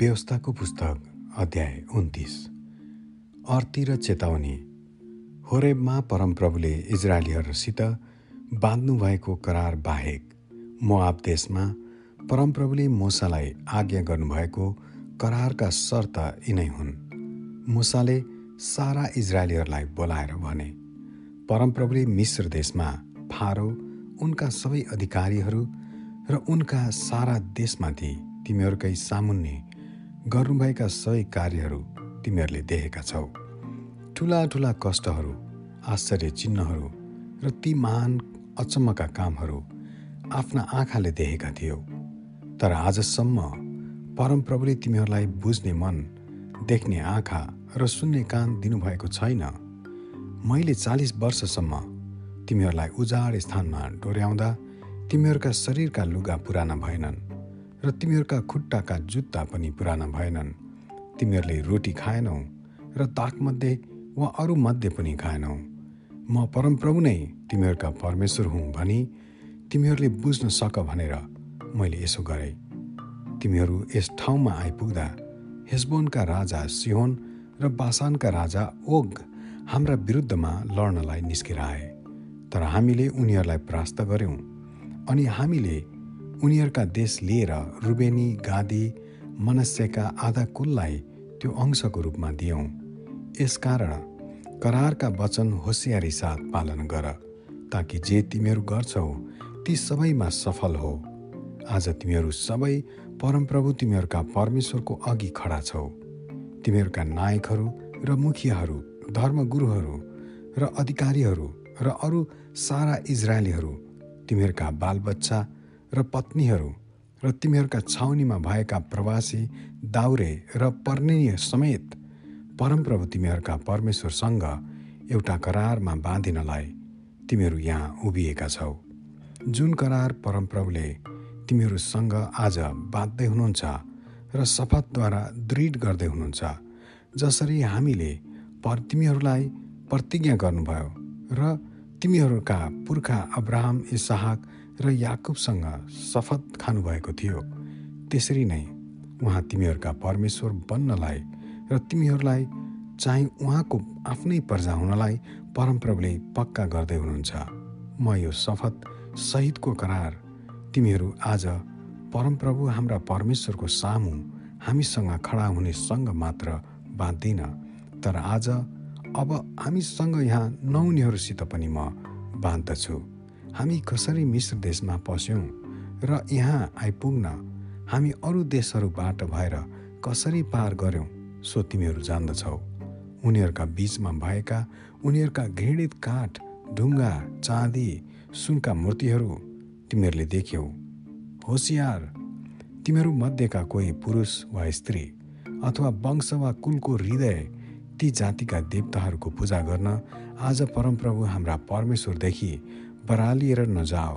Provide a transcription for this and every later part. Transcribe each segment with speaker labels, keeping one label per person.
Speaker 1: व्यवस्थाको पुस्तक अध्याय उन्तिस। अर्ती र चेतावनी। होरेबमा परमप्रभुले इजरायलीहरूसित बाँध्नुभएको करार बाहेक मोआब देशमा परमप्रभुले मोसालाई आज्ञा गर्नुभएको करारका शर्त यिनै हुन्। मुसाले सारा इजरायलीहरूलाई बोलाएर भने परमप्रभुले मिश्र देशमा फारो उनका सबै अधिकारीहरू र उनका सारा देशमाथि तिमीहरूकै सामुन्ने गर्नुभएका सबै कार्यहरू तिमीहरूले देखेका छौ। ठुला ठुला कष्टहरू आश्चर्य चिन्हहरू र ती महान अचम्मका कामहरू आफ्ना आँखाले देखेका थियौ। तर आजसम्म परमप्रभुले तिमीहरूलाई बुझ्ने मन देख्ने आँखा र सुन्ने कान दिनुभएको छैन। मैले चालिस वर्षसम्म तिमीहरूलाई उजाड स्थानमा डोर्याउँदा तिमीहरूका शरीरका लुगा पुराना भएनन्। र तिमीहरूका खुट्टाका जुत्ता पनि पुराना भएनन्। तिमीहरूले रोटी खाएनौ र ताकमध्ये वा अरू मध्ये पनि खाएनौ। म परमप्रभु नै तिमीहरूका परमेश्वर हुँ भनी तिमीहरूले बुझ्न सक भनेर मैले यसो गरेँ। तिमीहरू यस ठाउँमा आइपुग्दा हेसबोनका राजा सिहोन र बासानका राजा ओग हाम्रा विरुद्धमा लड्नलाई निस्केर आए तर हामीले उनीहरूलाई परास्त गऱ्यौँ अनि हामीले उनीहरूका देश लिएर रुबेनी गादी मनस्यका आधा कुललाई त्यो अंशको रूपमा दियौँ। यसकारण करारका वचन होसियारी साथ पालन गर ताकि जे तिमीहरू गर्छौ ती सबैमा सफल हो। आज तिमीहरू सबै परमप्रभु तिमीहरूका परमेश्वरको अघि खडा छौ। तिमीहरूका नायकहरू र मुखियाहरू धर्मगुरुहरू र अधिकारीहरू र अरू सारा इजरायलीहरू तिमीहरूका बालबच्चा र पत्नीहरू र तिमीहरूका छाउनीमा भएका प्रवासी दाउरे र पर्णीय समेत परमप्रभु तिमीहरूका परमेश्वरसँग एउटा करारमा बाँधिनलाई तिमीहरू यहाँ उभिएका छौ। जुन करार परमप्रभुले तिमीहरूसँग आज बाँध्दै हुनुहुन्छ र शपथद्वारा दृढ गर्दै हुनुहुन्छ जसरी हामीले पर तिमीहरूलाई प्रतिज्ञा गर्नुभयो र तिमीहरूका पुर्खा अब्राहम इसाहक र याकुबसँग शपथ खानुभएको थियो। त्यसरी नै उहाँ तिमीहरूका परमेश्वर बन्नलाई र तिमीहरूलाई चाहिँ उहाँको आफ्नै प्रजा हुनलाई परमप्रभुले पक्का गर्दै हुनुहुन्छ। म यो शपथ सहितको करार तिमीहरू आज परमप्रभु हाम्रा परमेश्वरको सामु हामीसँग खडा हुनेसँग मात्र बाँध्दिन। तर आज अब हामीसँग यहाँ नहुनेहरूसित पनि म बाँध्दछु। हामी कसरी मिश्र देशमा पस्यौँ र यहाँ आइपुग्न हामी अरू देशहरूबाट भएर कसरी पार गऱ्यौँ सो तिमीहरू जान्दछौ। उनीहरूका बिचमा भएका उनीहरूका घृणित काठ ढुङ्गा चाँदी सुनका मूर्तिहरू तिमीहरूले देख्यौ। होसियार तिमीहरू मध्येका कोही पुरुष वा स्त्री अथवा वंश वा कुलको हृदय ती जातिका देवताहरूको पूजा गर्न आज परमप्रभु हाम्रा परमेश्वरदेखि बरालिएर नजाओ।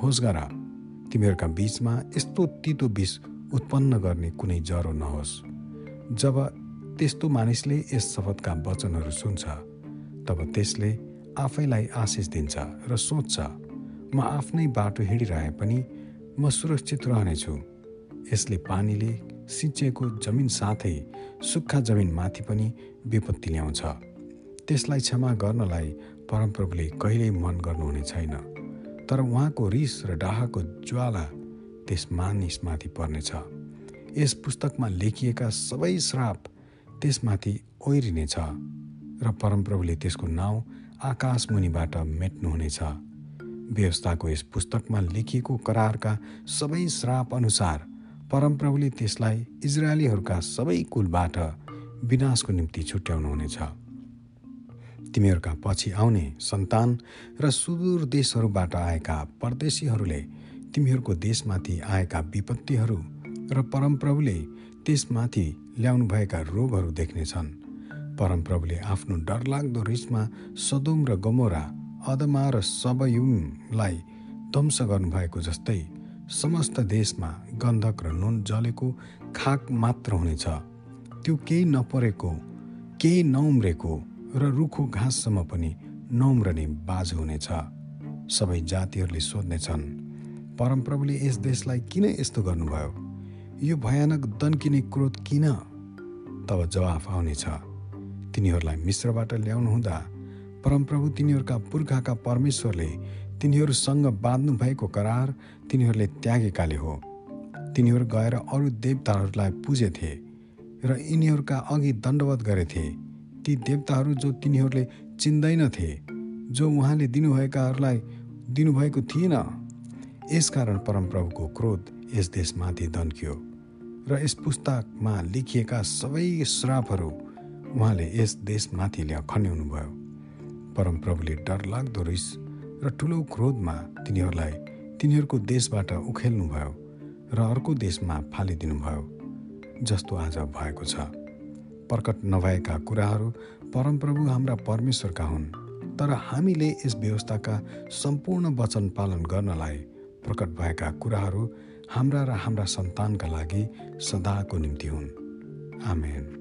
Speaker 1: होस् गर तिमीहरूका बिचमा यस्तो तितो विष उत्पन्न गर्ने कुनै जरो नहोस्। जब त्यस्तो मानिसले यस शपथका वचनहरू सुन्छ तब त्यसले आफैलाई आशिष दिन्छ र सोच्छ म आफ्नै बाटो हिँडिरहे पनि म सुरक्षित रहनेछु। यसले पानीले सिँचेको जमिन साथै सुक्खा जमिनमाथि पनि विपत्ति ल्याउँछ। त्यसलाई क्षमा गर्नलाई परमप्रभुले कहिल्यै मन गर्नुहुने छैन। तर उहाँको रिस र डाहाको ज्वाला त्यस मानिसमाथि पर्नेछ। यस पुस्तकमा लेखिएका सबै श्राप त्यसमाथि ओहिरिनेछ र परमप्रभुले त्यसको नाउँ आकाश मुनिबाट मेट्नुहुनेछ। व्यवस्थाको यस पुस्तकमा लेखिएको करारका सबै श्राप अनुसार परमप्रभुले त्यसलाई इजरायलीहरूका सबै कुलबाट विनाशको निम्ति छुट्याउनुहुनेछ। तिमीहरूका पछि आउने सन्तान र सुदूर देशहरूबाट आएका परदेशीहरूले तिमीहरूको देशमाथि आएका विपत्तिहरू र परमप्रभुले त्यसमाथि ल्याउनुभएका रोगहरू देख्नेछन्। परमप्रभुले आफ्नो डरलाग्दो रिसमा सदोम र गमोरा अदमा र सबयुमलाई ध्वंस गर्नुभएको जस्तै समस्त देशमा गन्धक र नुन जलेको खाक मात्र हुनेछ। त्यो केही नपरेको केही नउम्रेको र रुखो घाँससम्म पनि नम्रने बाज हुनेछ। सबै जातिहरूले सोध्नेछन् परमप्रभुले यस देशलाई किन यस्तो गर्नुभयो? यो भयानक दन्किने क्रोध किन? तब जवाफ आउनेछ तिनीहरूलाई मिश्रबाट ल्याउनुहुँदा परमप्रभु तिनीहरूका पुर्खाका परमेश्वरले तिनीहरूसँग बाँध्नु भएको करार तिनीहरूले त्यागेकाले हो। तिनीहरू गएर अरू देवताहरूलाई पुजेथे र यिनीहरूका अघि दण्डवत गरेथे। ती देवताहरू जो तिनीहरूले चिन्दैनथे जो उहाँले दिनुभएकाहरूलाई दिनुभएको थिएन। यसकारण परमप्रभुको क्रोध यस देशमाथि दन्कियो र यस पुस्तकमा लेखिएका सबै श्रापहरू उहाँले यस देशमाथि ल्या खन्याउनुभयो परमप्रभुले डरलाग्दो रिस र ठुलो क्रोधमा तिनीहरूलाई तिनीहरूको देशबाट उखेल्नुभयो र अर्को देशमा फालिदिनुभयो जस्तो आज भएको छ। प्रकट नभएका कुराहरू परमप्रभु हाम्रा परमेश्वरका हुन्। तर हामीले यस व्यवस्थाका सम्पूर्ण वचन पालन गर्नलाई प्रकट भएका कुराहरू हाम्रा र हाम्रा सन्तानका लागि सदाको निम्ति हुन्। आमेन।